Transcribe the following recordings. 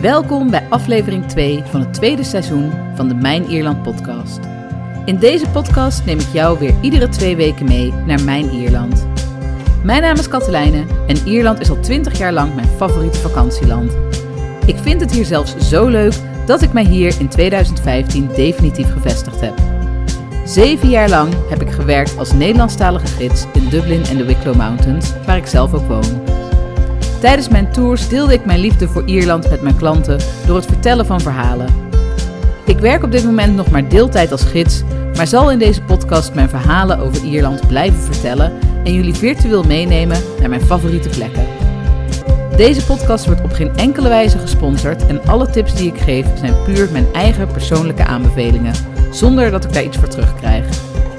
Welkom bij aflevering 2 van het tweede seizoen van de Mijn Ierland podcast. In deze podcast neem ik jou weer iedere twee weken mee naar Mijn Ierland. Mijn naam is Katelijne en Ierland is al 20 jaar lang mijn favoriete vakantieland. Ik vind het hier zelfs zo leuk dat ik mij hier in 2015 definitief gevestigd heb. Zeven jaar lang heb ik gewerkt als Nederlandstalige gids in Dublin en de Wicklow Mountains, waar ik zelf ook woon. Tijdens mijn tours deelde ik mijn liefde voor Ierland met mijn klanten door het vertellen van verhalen. Ik werk op dit moment nog maar deeltijd als gids, maar zal in deze podcast mijn verhalen over Ierland blijven vertellen en jullie virtueel meenemen naar mijn favoriete plekken. Deze podcast wordt op geen enkele wijze gesponsord en alle tips die ik geef zijn puur mijn eigen persoonlijke aanbevelingen, zonder dat ik daar iets voor terugkrijg.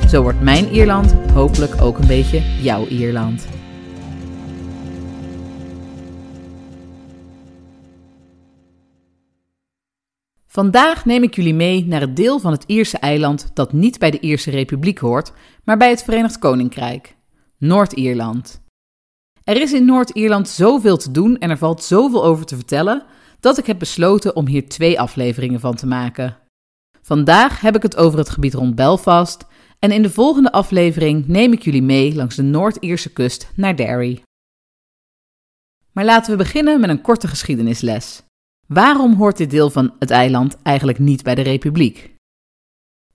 Zo wordt mijn Ierland hopelijk ook een beetje jouw Ierland. Vandaag neem ik jullie mee naar het deel van het Ierse eiland dat niet bij de Ierse Republiek hoort, maar bij het Verenigd Koninkrijk, Noord-Ierland. Er is in Noord-Ierland zoveel te doen en er valt zoveel over te vertellen dat ik heb besloten om hier twee afleveringen van te maken. Vandaag heb ik het over het gebied rond Belfast en in de volgende aflevering neem ik jullie mee langs de Noord-Ierse kust naar Derry. Maar laten we beginnen met een korte geschiedenisles. Waarom hoort dit deel van het eiland eigenlijk niet bij de Republiek?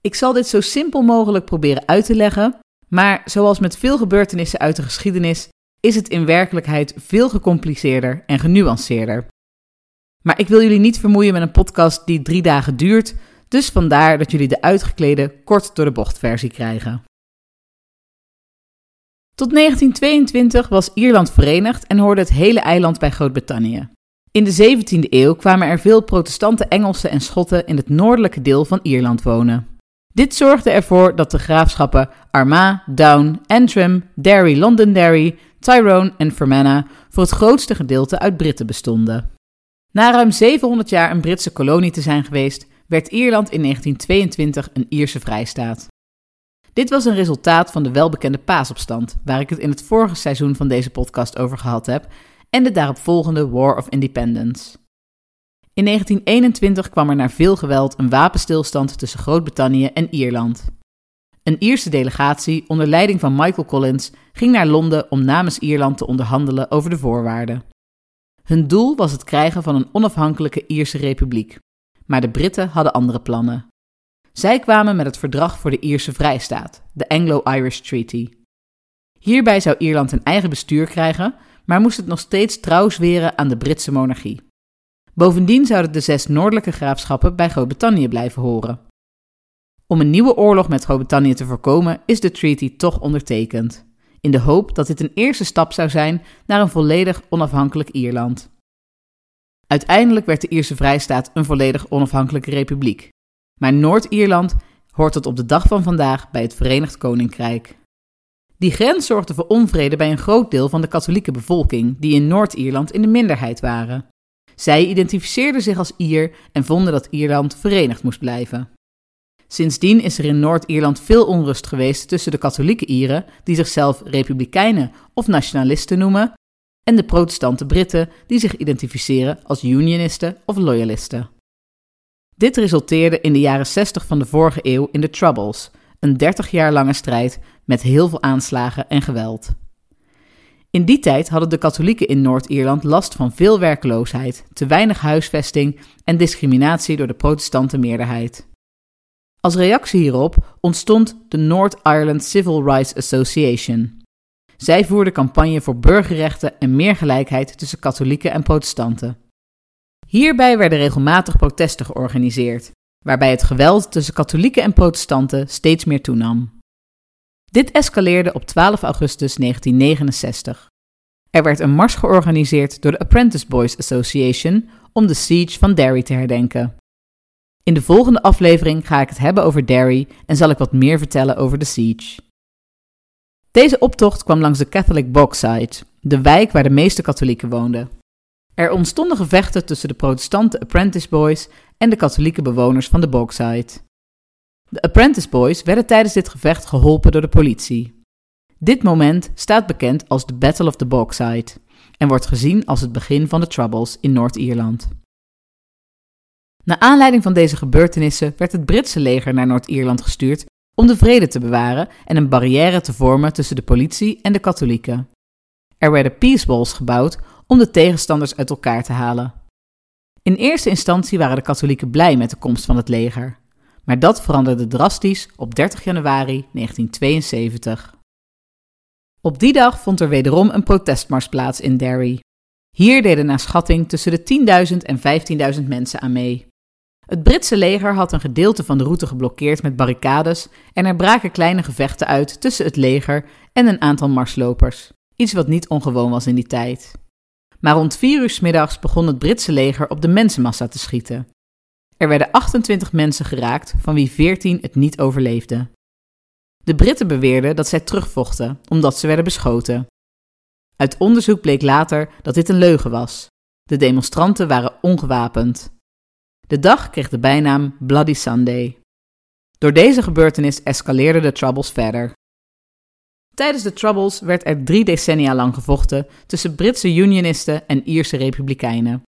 Ik zal dit zo simpel mogelijk proberen uit te leggen, maar zoals met veel gebeurtenissen uit de geschiedenis is het in werkelijkheid veel gecompliceerder en genuanceerder. Maar ik wil jullie niet vermoeien met een podcast die drie dagen duurt, dus vandaar dat jullie de uitgeklede kort door de bocht versie krijgen. Tot 1922 was Ierland verenigd en hoorde het hele eiland bij Groot-Brittannië. In de 17e eeuw kwamen er veel protestante Engelsen en Schotten in het noordelijke deel van Ierland wonen. Dit zorgde ervoor dat de graafschappen Armagh, Down, Antrim, Derry, Londonderry, Tyrone en Fermanagh voor het grootste gedeelte uit Britten bestonden. Na ruim 700 jaar een Britse kolonie te zijn geweest, werd Ierland in 1922 een Ierse vrijstaat. Dit was een resultaat van de welbekende paasopstand, waar ik het in het vorige seizoen van deze podcast over gehad heb, en de daaropvolgende War of Independence. In 1921 kwam er na veel geweld een wapenstilstand tussen Groot-Brittannië en Ierland. Een Ierse delegatie onder leiding van Michael Collins ging naar Londen om namens Ierland te onderhandelen over de voorwaarden. Hun doel was het krijgen van een onafhankelijke Ierse republiek, maar de Britten hadden andere plannen. Zij kwamen met het Verdrag voor de Ierse Vrijstaat, de Anglo-Irish Treaty. Hierbij zou Ierland een eigen bestuur krijgen, maar moest het nog steeds trouw zweren aan de Britse monarchie. Bovendien zouden de zes noordelijke graafschappen bij Groot-Brittannië blijven horen. Om een nieuwe oorlog met Groot-Brittannië te voorkomen is de treaty toch ondertekend, in de hoop dat dit een eerste stap zou zijn naar een volledig onafhankelijk Ierland. Uiteindelijk werd de Ierse Vrijstaat een volledig onafhankelijke republiek, maar Noord-Ierland hoort tot op de dag van vandaag bij het Verenigd Koninkrijk. Die grens zorgde voor onvrede bij een groot deel van de katholieke bevolking, die in Noord-Ierland in de minderheid waren. Zij identificeerden zich als Ier en vonden dat Ierland verenigd moest blijven. Sindsdien is er in Noord-Ierland veel onrust geweest tussen de katholieke Ieren, die zichzelf republikeinen of nationalisten noemen, en de protestante Britten, die zich identificeren als unionisten of loyalisten. Dit resulteerde in de jaren 60 van de vorige eeuw in de Troubles, een 30 jaar lange strijd met heel veel aanslagen en geweld. In die tijd hadden de katholieken in Noord-Ierland last van veel werkloosheid, te weinig huisvesting en discriminatie door de protestante meerderheid. Als reactie hierop ontstond de North Ireland Civil Rights Association. Zij voerde campagne voor burgerrechten en meer gelijkheid tussen katholieken en protestanten. Hierbij werden regelmatig protesten georganiseerd, waarbij het geweld tussen katholieken en protestanten steeds meer toenam. Dit escaleerde op 12 augustus 1969. Er werd een mars georganiseerd door de Apprentice Boys Association om de siege van Derry te herdenken. In de volgende aflevering ga ik het hebben over Derry en zal ik wat meer vertellen over de siege. Deze optocht kwam langs de Catholic Bogside, de wijk waar de meeste katholieken woonden. Er ontstonden gevechten tussen de protestante Apprentice Boys en de katholieke bewoners van de Bogside. De Apprentice Boys werden tijdens dit gevecht geholpen door de politie. Dit moment staat bekend als de Battle of the Bogside en wordt gezien als het begin van de Troubles in Noord-Ierland. Naar aanleiding van deze gebeurtenissen werd het Britse leger naar Noord-Ierland gestuurd om de vrede te bewaren en een barrière te vormen tussen de politie en de katholieken. Er werden peace walls gebouwd om de tegenstanders uit elkaar te halen. In eerste instantie waren de katholieken blij met de komst van het leger, maar dat veranderde drastisch op 30 januari 1972. Op die dag vond er wederom een protestmars plaats in Derry. Hier deden naar schatting tussen de 10.000 en 15.000 mensen aan mee. Het Britse leger had een gedeelte van de route geblokkeerd met barricades en er braken kleine gevechten uit tussen het leger en een aantal marslopers. Iets wat niet ongewoon was in die tijd. Maar rond vier uur s middags begon het Britse leger op de mensenmassa te schieten. Er werden 28 mensen geraakt, van wie 14 het niet overleefden. De Britten beweerden dat zij terugvochten omdat ze werden beschoten. Uit onderzoek bleek later dat dit een leugen was. De demonstranten waren ongewapend. De dag kreeg de bijnaam Bloody Sunday. Door deze gebeurtenis escaleerden de Troubles verder. Tijdens de Troubles werd er drie decennia lang gevochten tussen Britse Unionisten en Ierse Republikeinen.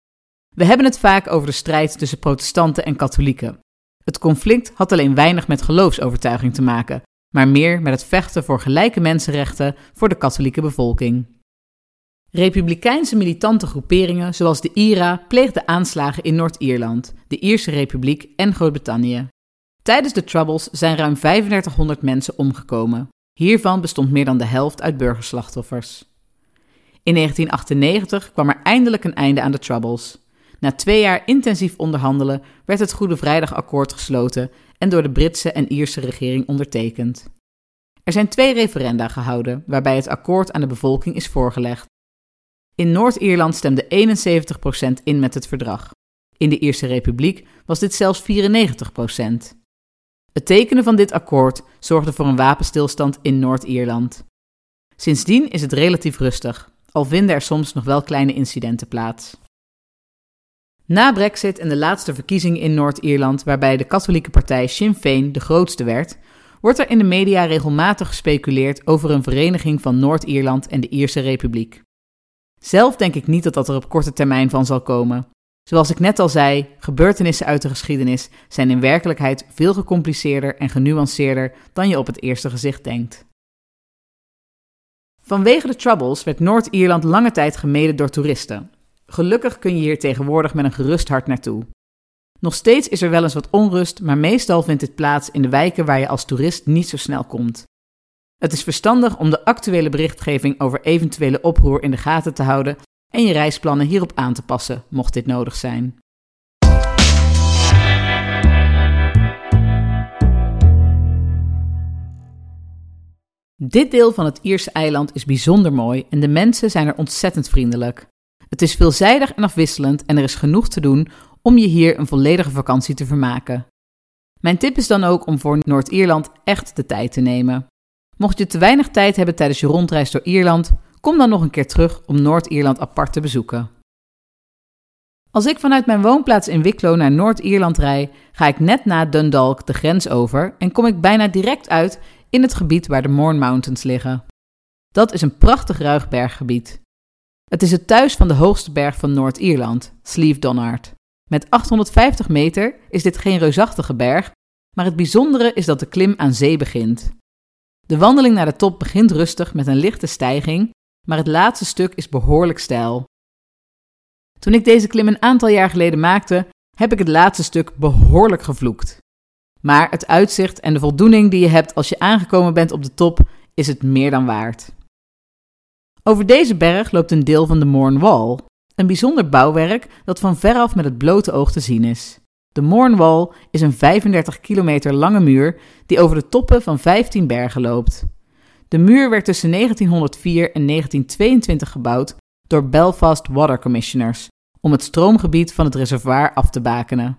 We hebben het vaak over de strijd tussen protestanten en katholieken. Het conflict had alleen weinig met geloofsovertuiging te maken, maar meer met het vechten voor gelijke mensenrechten voor de katholieke bevolking. Republikeinse militante groeperingen zoals de IRA pleegden aanslagen in Noord-Ierland, de Ierse Republiek en Groot-Brittannië. Tijdens de Troubles zijn ruim 3500 mensen omgekomen. Hiervan bestond meer dan de helft uit burgerslachtoffers. In 1998 kwam er eindelijk een einde aan de Troubles. Na twee jaar intensief onderhandelen werd het Goede Vrijdagakkoord gesloten en door de Britse en Ierse regering ondertekend. Er zijn twee referenda gehouden waarbij het akkoord aan de bevolking is voorgelegd. In Noord-Ierland stemde 71% in met het verdrag. In de Ierse Republiek was dit zelfs 94%. Het tekenen van dit akkoord zorgde voor een wapenstilstand in Noord-Ierland. Sindsdien is het relatief rustig, al vinden er soms nog wel kleine incidenten plaats. Na Brexit en de laatste verkiezingen in Noord-Ierland, waarbij de katholieke partij Sinn Féin de grootste werd, wordt er in de media regelmatig gespeculeerd over een vereniging van Noord-Ierland en de Ierse Republiek. Zelf denk ik niet dat dat er op korte termijn van zal komen. Zoals ik net al zei, gebeurtenissen uit de geschiedenis zijn in werkelijkheid veel gecompliceerder en genuanceerder dan je op het eerste gezicht denkt. Vanwege de Troubles werd Noord-Ierland lange tijd gemeden door toeristen. Gelukkig kun je hier tegenwoordig met een gerust hart naartoe. Nog steeds is er wel eens wat onrust, maar meestal vindt dit plaats in de wijken waar je als toerist niet zo snel komt. Het is verstandig om de actuele berichtgeving over eventuele oproer in de gaten te houden en je reisplannen hierop aan te passen, mocht dit nodig zijn. Dit deel van het Ierse eiland is bijzonder mooi en de mensen zijn er ontzettend vriendelijk. Het is veelzijdig en afwisselend en er is genoeg te doen om je hier een volledige vakantie te vermaken. Mijn tip is dan ook om voor Noord-Ierland echt de tijd te nemen. Mocht je te weinig tijd hebben tijdens je rondreis door Ierland, kom dan nog een keer terug om Noord-Ierland apart te bezoeken. Als ik vanuit mijn woonplaats in Wicklow naar Noord-Ierland rij, ga ik net na Dundalk de grens over en kom ik bijna direct uit in het gebied waar de Mourne Mountains liggen. Dat is een prachtig ruig berggebied. Het is het thuis van de hoogste berg van Noord-Ierland, Slieve Donard. Met 850 meter is dit geen reusachtige berg, maar het bijzondere is dat de klim aan zee begint. De wandeling naar de top begint rustig met een lichte stijging, maar het laatste stuk is behoorlijk steil. Toen ik deze klim een aantal jaar geleden maakte, heb ik het laatste stuk behoorlijk gevloekt. Maar het uitzicht en de voldoening die je hebt als je aangekomen bent op de top is het meer dan waard. Over deze berg loopt een deel van de Mourne Wall, een bijzonder bouwwerk dat van veraf met het blote oog te zien is. De Mourne Wall is een 35 kilometer lange muur die over de toppen van 15 bergen loopt. De muur werd tussen 1904 en 1922 gebouwd door Belfast Water Commissioners om het stroomgebied van het reservoir af te bakenen.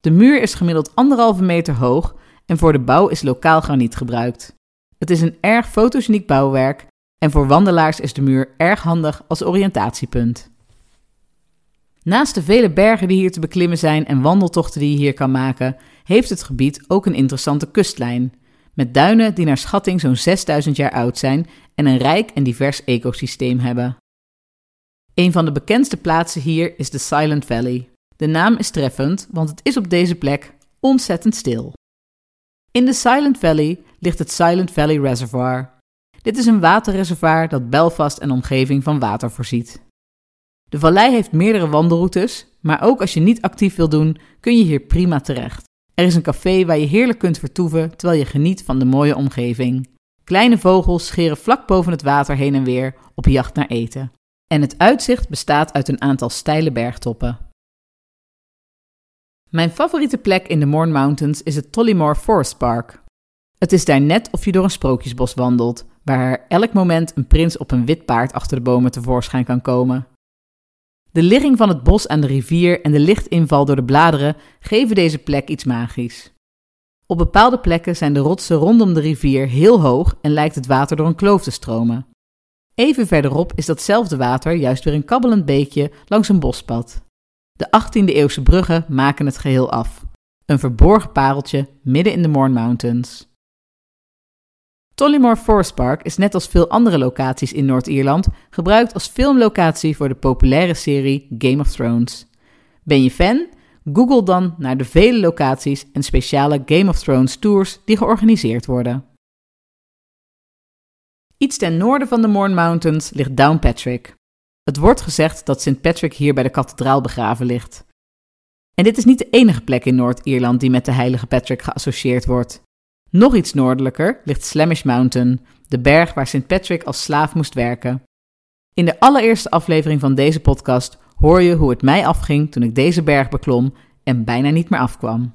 De muur is gemiddeld anderhalve meter hoog en voor de bouw is lokaal graniet gebruikt. Het is een erg fotogeniek bouwwerk en voor wandelaars is de muur erg handig als oriëntatiepunt. Naast de vele bergen die hier te beklimmen zijn en wandeltochten die je hier kan maken, heeft het gebied ook een interessante kustlijn, met duinen die naar schatting zo'n 6000 jaar oud zijn en een rijk en divers ecosysteem hebben. Een van de bekendste plaatsen hier is de Silent Valley. De naam is treffend, want het is op deze plek ontzettend stil. In de Silent Valley ligt het Silent Valley Reservoir. Dit is een waterreservoir dat Belfast en omgeving van water voorziet. De vallei heeft meerdere wandelroutes, maar ook als je niet actief wil doen, kun je hier prima terecht. Er is een café waar je heerlijk kunt vertoeven terwijl je geniet van de mooie omgeving. Kleine vogels scheren vlak boven het water heen en weer op jacht naar eten. En het uitzicht bestaat uit een aantal steile bergtoppen. Mijn favoriete plek in de Mourne Mountains is het Tollymore Forest Park. Het is daar net of je door een sprookjesbos wandelt, waar elk moment een prins op een wit paard achter de bomen tevoorschijn kan komen. De ligging van het bos aan de rivier en de lichtinval door de bladeren geven deze plek iets magisch. Op bepaalde plekken zijn de rotsen rondom de rivier heel hoog en lijkt het water door een kloof te stromen. Even verderop is datzelfde water juist weer een kabbelend beekje langs een bospad. De 18e-eeuwse bruggen maken het geheel af. Een verborgen pareltje midden in de Mourne Mountains. Tollymore Forest Park is net als veel andere locaties in Noord-Ierland gebruikt als filmlocatie voor de populaire serie Game of Thrones. Ben je fan? Google dan naar de vele locaties en speciale Game of Thrones tours die georganiseerd worden. Iets ten noorden van de Mourne Mountains ligt Downpatrick. Het wordt gezegd dat St. Patrick hier bij de kathedraal begraven ligt. En dit is niet de enige plek in Noord-Ierland die met de heilige Patrick geassocieerd wordt. Nog iets noordelijker ligt Slamish Mountain, de berg waar St. Patrick als slaaf moest werken. In de allereerste aflevering van deze podcast hoor je hoe het mij afging toen ik deze berg beklom en bijna niet meer afkwam.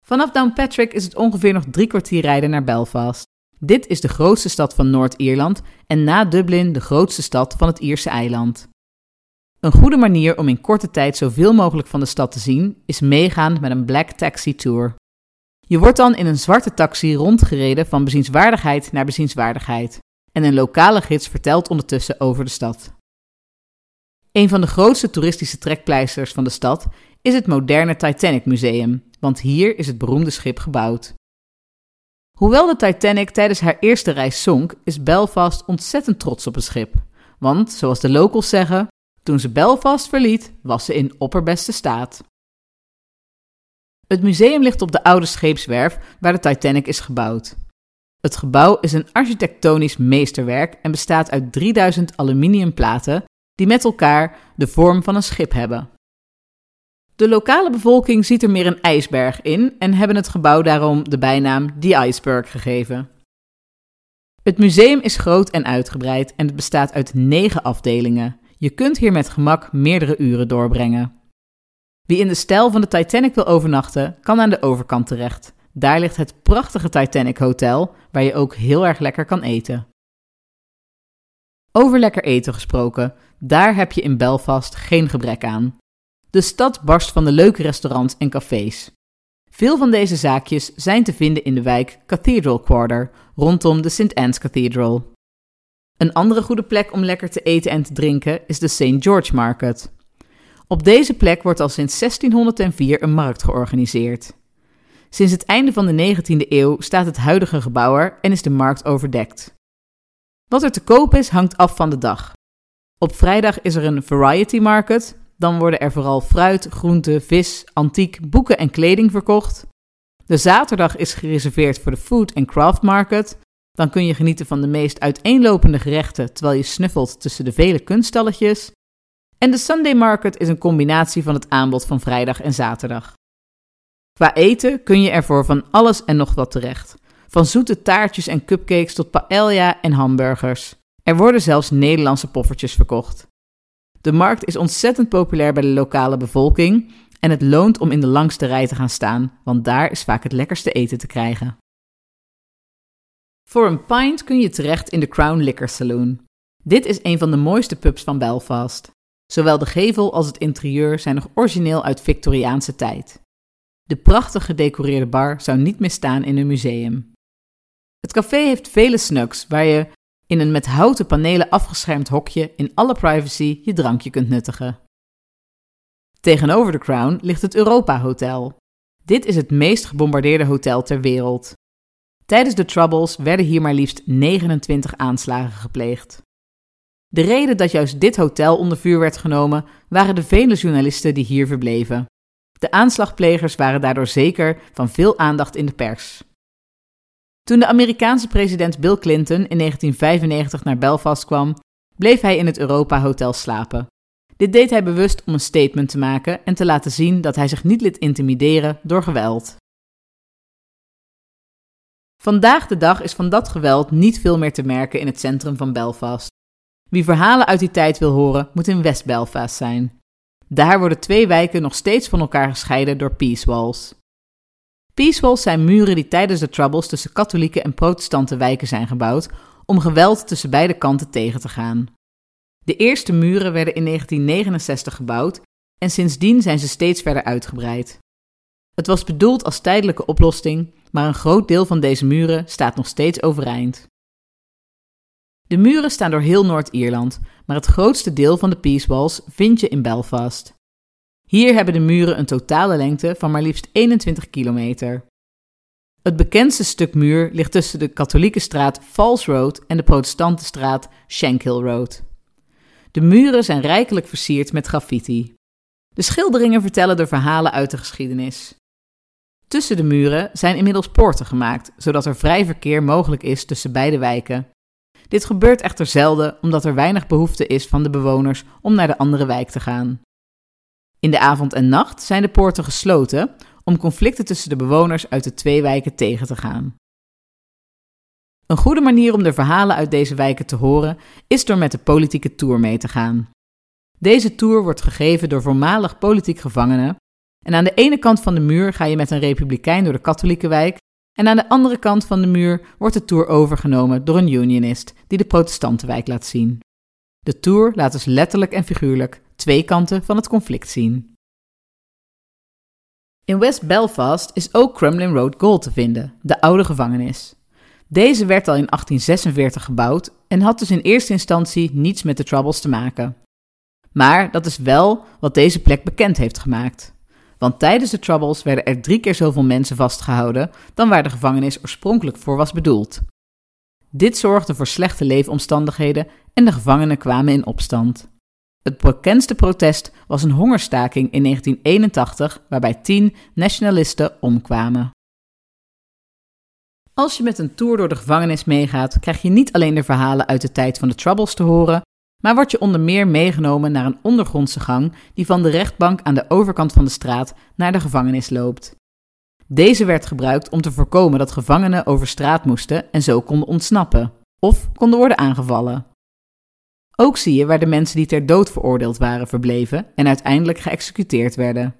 Vanaf Downpatrick is het ongeveer nog drie kwartier rijden naar Belfast. Dit is de grootste stad van Noord-Ierland en na Dublin de grootste stad van het Ierse eiland. Een goede manier om in korte tijd zoveel mogelijk van de stad te zien is meegaan met een Black Taxi Tour. Je wordt dan in een zwarte taxi rondgereden van bezienswaardigheid naar bezienswaardigheid en een lokale gids vertelt ondertussen over de stad. Een van de grootste toeristische trekpleisters van de stad is het moderne Titanic Museum, want hier is het beroemde schip gebouwd. Hoewel de Titanic tijdens haar eerste reis zonk, is Belfast ontzettend trots op het schip. Want, zoals de locals zeggen, toen ze Belfast verliet, was ze in opperbeste staat. Het museum ligt op de oude scheepswerf waar de Titanic is gebouwd. Het gebouw is een architectonisch meesterwerk en bestaat uit 3000 aluminiumplaten die met elkaar de vorm van een schip hebben. De lokale bevolking ziet er meer een ijsberg in en hebben het gebouw daarom de bijnaam The Iceberg gegeven. Het museum is groot en uitgebreid en het bestaat uit negen afdelingen. Je kunt hier met gemak meerdere uren doorbrengen. Wie in de stijl van de Titanic wil overnachten, kan aan de overkant terecht. Daar ligt het prachtige Titanic Hotel, waar je ook heel erg lekker kan eten. Over lekker eten gesproken, daar heb je in Belfast geen gebrek aan. De stad barst van de leuke restaurants en cafés. Veel van deze zaakjes zijn te vinden in de wijk Cathedral Quarter, rondom de St. Anne's Cathedral. Een andere goede plek om lekker te eten en te drinken is de St. George Market. Op deze plek wordt al sinds 1604 een markt georganiseerd. Sinds het einde van de 19e eeuw staat het huidige gebouw er en is de markt overdekt. Wat er te koop is, hangt af van de dag. Op vrijdag is er een variety market, dan worden er vooral fruit, groente, vis, antiek, boeken en kleding verkocht. De zaterdag is gereserveerd voor de food and craft market. Dan kun je genieten van de meest uiteenlopende gerechten terwijl je snuffelt tussen de vele kunststalletjes. En de Sunday market is een combinatie van het aanbod van vrijdag en zaterdag. Qua eten kun je ervoor van alles en nog wat terecht. Van zoete taartjes en cupcakes tot paella en hamburgers. Er worden zelfs Nederlandse poffertjes verkocht. De markt is ontzettend populair bij de lokale bevolking en het loont om in de langste rij te gaan staan, want daar is vaak het lekkerste eten te krijgen. Voor een pint kun je terecht in de Crown Liquor Saloon. Dit is een van de mooiste pubs van Belfast. Zowel de gevel als het interieur zijn nog origineel uit Victoriaanse tijd. De prachtig gedecoreerde bar zou niet misstaan in een museum. Het café heeft vele snugs waar je in een met houten panelen afgeschermd hokje in alle privacy je drankje kunt nuttigen. Tegenover de Crown ligt het Europa Hotel. Dit is het meest gebombardeerde hotel ter wereld. Tijdens de Troubles werden hier maar liefst 29 aanslagen gepleegd. De reden dat juist dit hotel onder vuur werd genomen waren de vele journalisten die hier verbleven. De aanslagplegers waren daardoor zeker van veel aandacht in de pers. Toen de Amerikaanse president Bill Clinton in 1995 naar Belfast kwam, bleef hij in het Europa Hotel slapen. Dit deed hij bewust om een statement te maken en te laten zien dat hij zich niet liet intimideren door geweld. Vandaag de dag is van dat geweld niet veel meer te merken in het centrum van Belfast. Wie verhalen uit die tijd wil horen, moet in West-Belfast zijn. Daar worden twee wijken nog steeds van elkaar gescheiden door peace walls. Peace walls zijn muren die tijdens de Troubles tussen katholieke en protestante wijken zijn gebouwd om geweld tussen beide kanten tegen te gaan. De eerste muren werden in 1969 gebouwd en sindsdien zijn ze steeds verder uitgebreid. Het was bedoeld als tijdelijke oplossing, maar een groot deel van deze muren staat nog steeds overeind. De muren staan door heel Noord-Ierland, maar het grootste deel van de Peace Walls vind je in Belfast. Hier hebben de muren een totale lengte van maar liefst 21 kilometer. Het bekendste stuk muur ligt tussen de katholieke straat Falls Road en de protestante straat Shankill Road. De muren zijn rijkelijk versierd met graffiti. De schilderingen vertellen de verhalen uit de geschiedenis. Tussen de muren zijn inmiddels poorten gemaakt, zodat er vrij verkeer mogelijk is tussen beide wijken. Dit gebeurt echter zelden omdat er weinig behoefte is van de bewoners om naar de andere wijk te gaan. In de avond en nacht zijn de poorten gesloten om conflicten tussen de bewoners uit de twee wijken tegen te gaan. Een goede manier om de verhalen uit deze wijken te horen is door met de politieke tour mee te gaan. Deze tour wordt gegeven door voormalig politiek gevangenen en aan de ene kant van de muur ga je met een republikein door de katholieke wijk en aan de andere kant van de muur wordt de tour overgenomen door een unionist die de protestantenwijk laat zien. De tour laat dus letterlijk en figuurlijk twee kanten van het conflict zien. In West Belfast is ook Crumlin Road Gold te vinden, de oude gevangenis. Deze werd al in 1846 gebouwd en had dus in eerste instantie niets met de Troubles te maken. Maar dat is wel wat deze plek bekend heeft gemaakt. Want tijdens de Troubles werden er drie keer zoveel mensen vastgehouden dan waar de gevangenis oorspronkelijk voor was bedoeld. Dit zorgde voor slechte leefomstandigheden en de gevangenen kwamen in opstand. Het bekendste protest was een hongerstaking in 1981, waarbij tien nationalisten omkwamen. Als je met een tour door de gevangenis meegaat, krijg je niet alleen de verhalen uit de tijd van de Troubles te horen, maar word je onder meer meegenomen naar een ondergrondse gang die van de rechtbank aan de overkant van de straat naar de gevangenis loopt. Deze werd gebruikt om te voorkomen dat gevangenen over straat moesten en zo konden ontsnappen of konden worden aangevallen. Ook zie je waar de mensen die ter dood veroordeeld waren verbleven en uiteindelijk geëxecuteerd werden.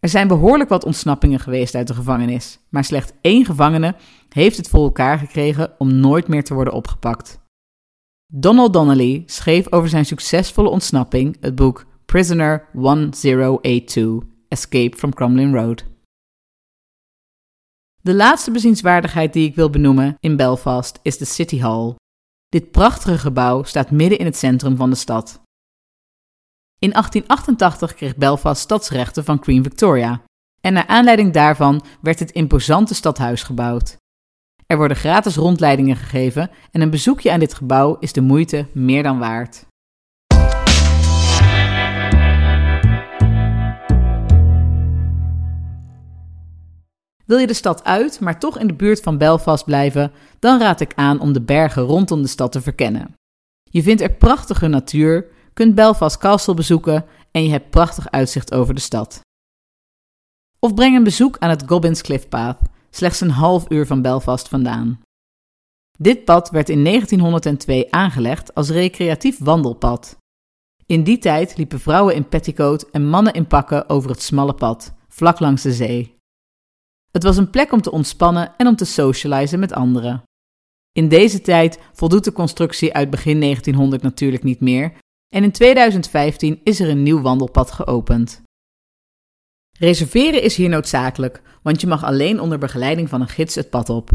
Er zijn behoorlijk wat ontsnappingen geweest uit de gevangenis, maar slechts één gevangene heeft het voor elkaar gekregen om nooit meer te worden opgepakt. Donald Donnelly schreef over zijn succesvolle ontsnapping het boek Prisoner 1082 Escape from Crumlin Road. De laatste bezienswaardigheid die ik wil benoemen in Belfast is de City Hall. Dit prachtige gebouw staat midden in het centrum van de stad. In 1888 kreeg Belfast stadsrechten van Queen Victoria en naar aanleiding daarvan werd het imposante stadhuis gebouwd. Er worden gratis rondleidingen gegeven en een bezoekje aan dit gebouw is de moeite meer dan waard. Wil je de stad uit, maar toch in de buurt van Belfast blijven, dan raad ik aan om de bergen rondom de stad te verkennen. Je vindt er prachtige natuur, kunt Belfast Castle bezoeken en je hebt prachtig uitzicht over de stad. Of breng een bezoek aan het Gobbins Cliff Path, slechts een half uur van Belfast vandaan. Dit pad werd in 1902 aangelegd als recreatief wandelpad. In die tijd liepen vrouwen in petticoat en mannen in pakken over het smalle pad, vlak langs de zee. Het was een plek om te ontspannen en om te socializen met anderen. In deze tijd voldoet de constructie uit begin 1900 natuurlijk niet meer en in 2015 is er een nieuw wandelpad geopend. Reserveren is hier noodzakelijk, want je mag alleen onder begeleiding van een gids het pad op.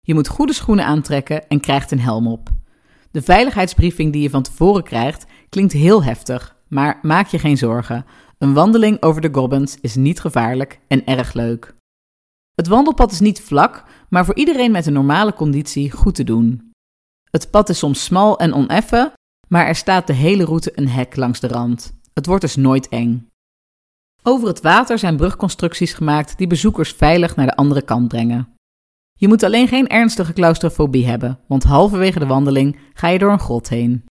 Je moet goede schoenen aantrekken en krijgt een helm op. De veiligheidsbriefing die je van tevoren krijgt klinkt heel heftig, maar maak je geen zorgen. Een wandeling over de Gobbins is niet gevaarlijk en erg leuk. Het wandelpad is niet vlak, maar voor iedereen met een normale conditie goed te doen. Het pad is soms smal en oneffen, maar er staat de hele route een hek langs de rand. Het wordt dus nooit eng. Over het water zijn brugconstructies gemaakt die bezoekers veilig naar de andere kant brengen. Je moet alleen geen ernstige claustrofobie hebben, want halverwege de wandeling ga je door een grot heen.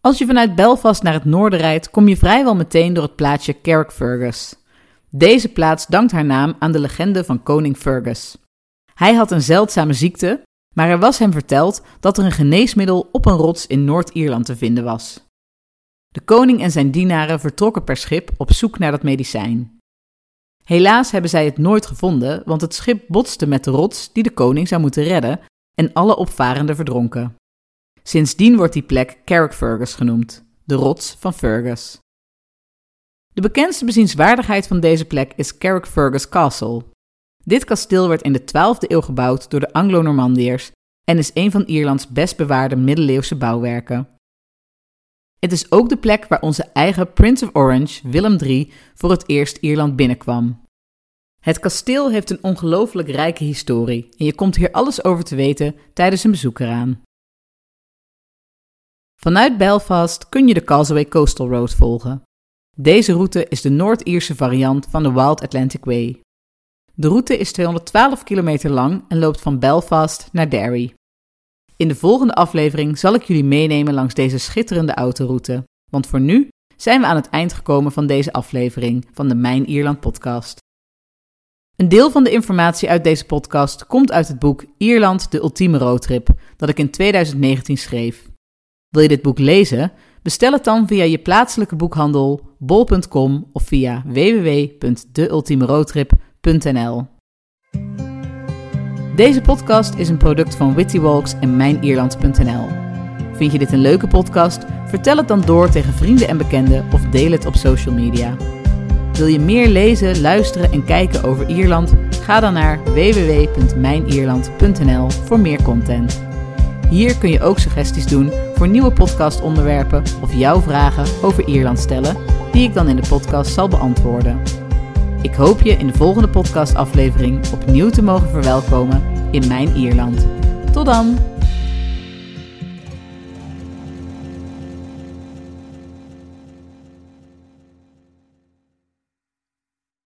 Als je vanuit Belfast naar het noorden rijdt, kom je vrijwel meteen door het plaatsje Carrickfergus. Deze plaats dankt haar naam aan de legende van koning Fergus. Hij had een zeldzame ziekte, maar er was hem verteld dat er een geneesmiddel op een rots in Noord-Ierland te vinden was. De koning en zijn dienaren vertrokken per schip op zoek naar dat medicijn. Helaas hebben zij het nooit gevonden, want het schip botste met de rots die de koning zou moeten redden en alle opvarenden verdronken. Sindsdien wordt die plek Carrickfergus genoemd, de rots van Fergus. De bekendste bezienswaardigheid van deze plek is Carrickfergus Castle. Dit kasteel werd in de 12e eeuw gebouwd door de Anglo-Normandiërs en is een van Ierlands best bewaarde middeleeuwse bouwwerken. Het is ook de plek waar onze eigen Prince of Orange, Willem III, voor het eerst Ierland binnenkwam. Het kasteel heeft een ongelooflijk rijke historie en je komt hier alles over te weten tijdens een bezoek eraan. Vanuit Belfast kun je de Causeway Coastal Road volgen. Deze route is de Noord-Ierse variant van de Wild Atlantic Way. De route is 212 kilometer lang en loopt van Belfast naar Derry. In de volgende aflevering zal ik jullie meenemen langs deze schitterende autoroute, want voor nu zijn we aan het eind gekomen van deze aflevering van de Mijn Ierland podcast. Een deel van de informatie uit deze podcast komt uit het boek Ierland de ultieme roadtrip dat ik in 2019 schreef. Wil je dit boek lezen? Bestel het dan via je plaatselijke boekhandel bol.com of via www.deultiemeroadtrip.nl. Deze podcast is een product van Wittywalks en mijnierland.nl. Vind je dit een leuke podcast? Vertel het dan door tegen vrienden en bekenden of deel het op social media. Wil je meer lezen, luisteren en kijken over Ierland? Ga dan naar www.mijnierland.nl voor meer content. Hier kun je ook suggesties doen voor nieuwe podcastonderwerpen of jouw vragen over Ierland stellen, die ik dan in de podcast zal beantwoorden. Ik hoop je in de volgende podcastaflevering opnieuw te mogen verwelkomen in mijn Ierland. Tot dan!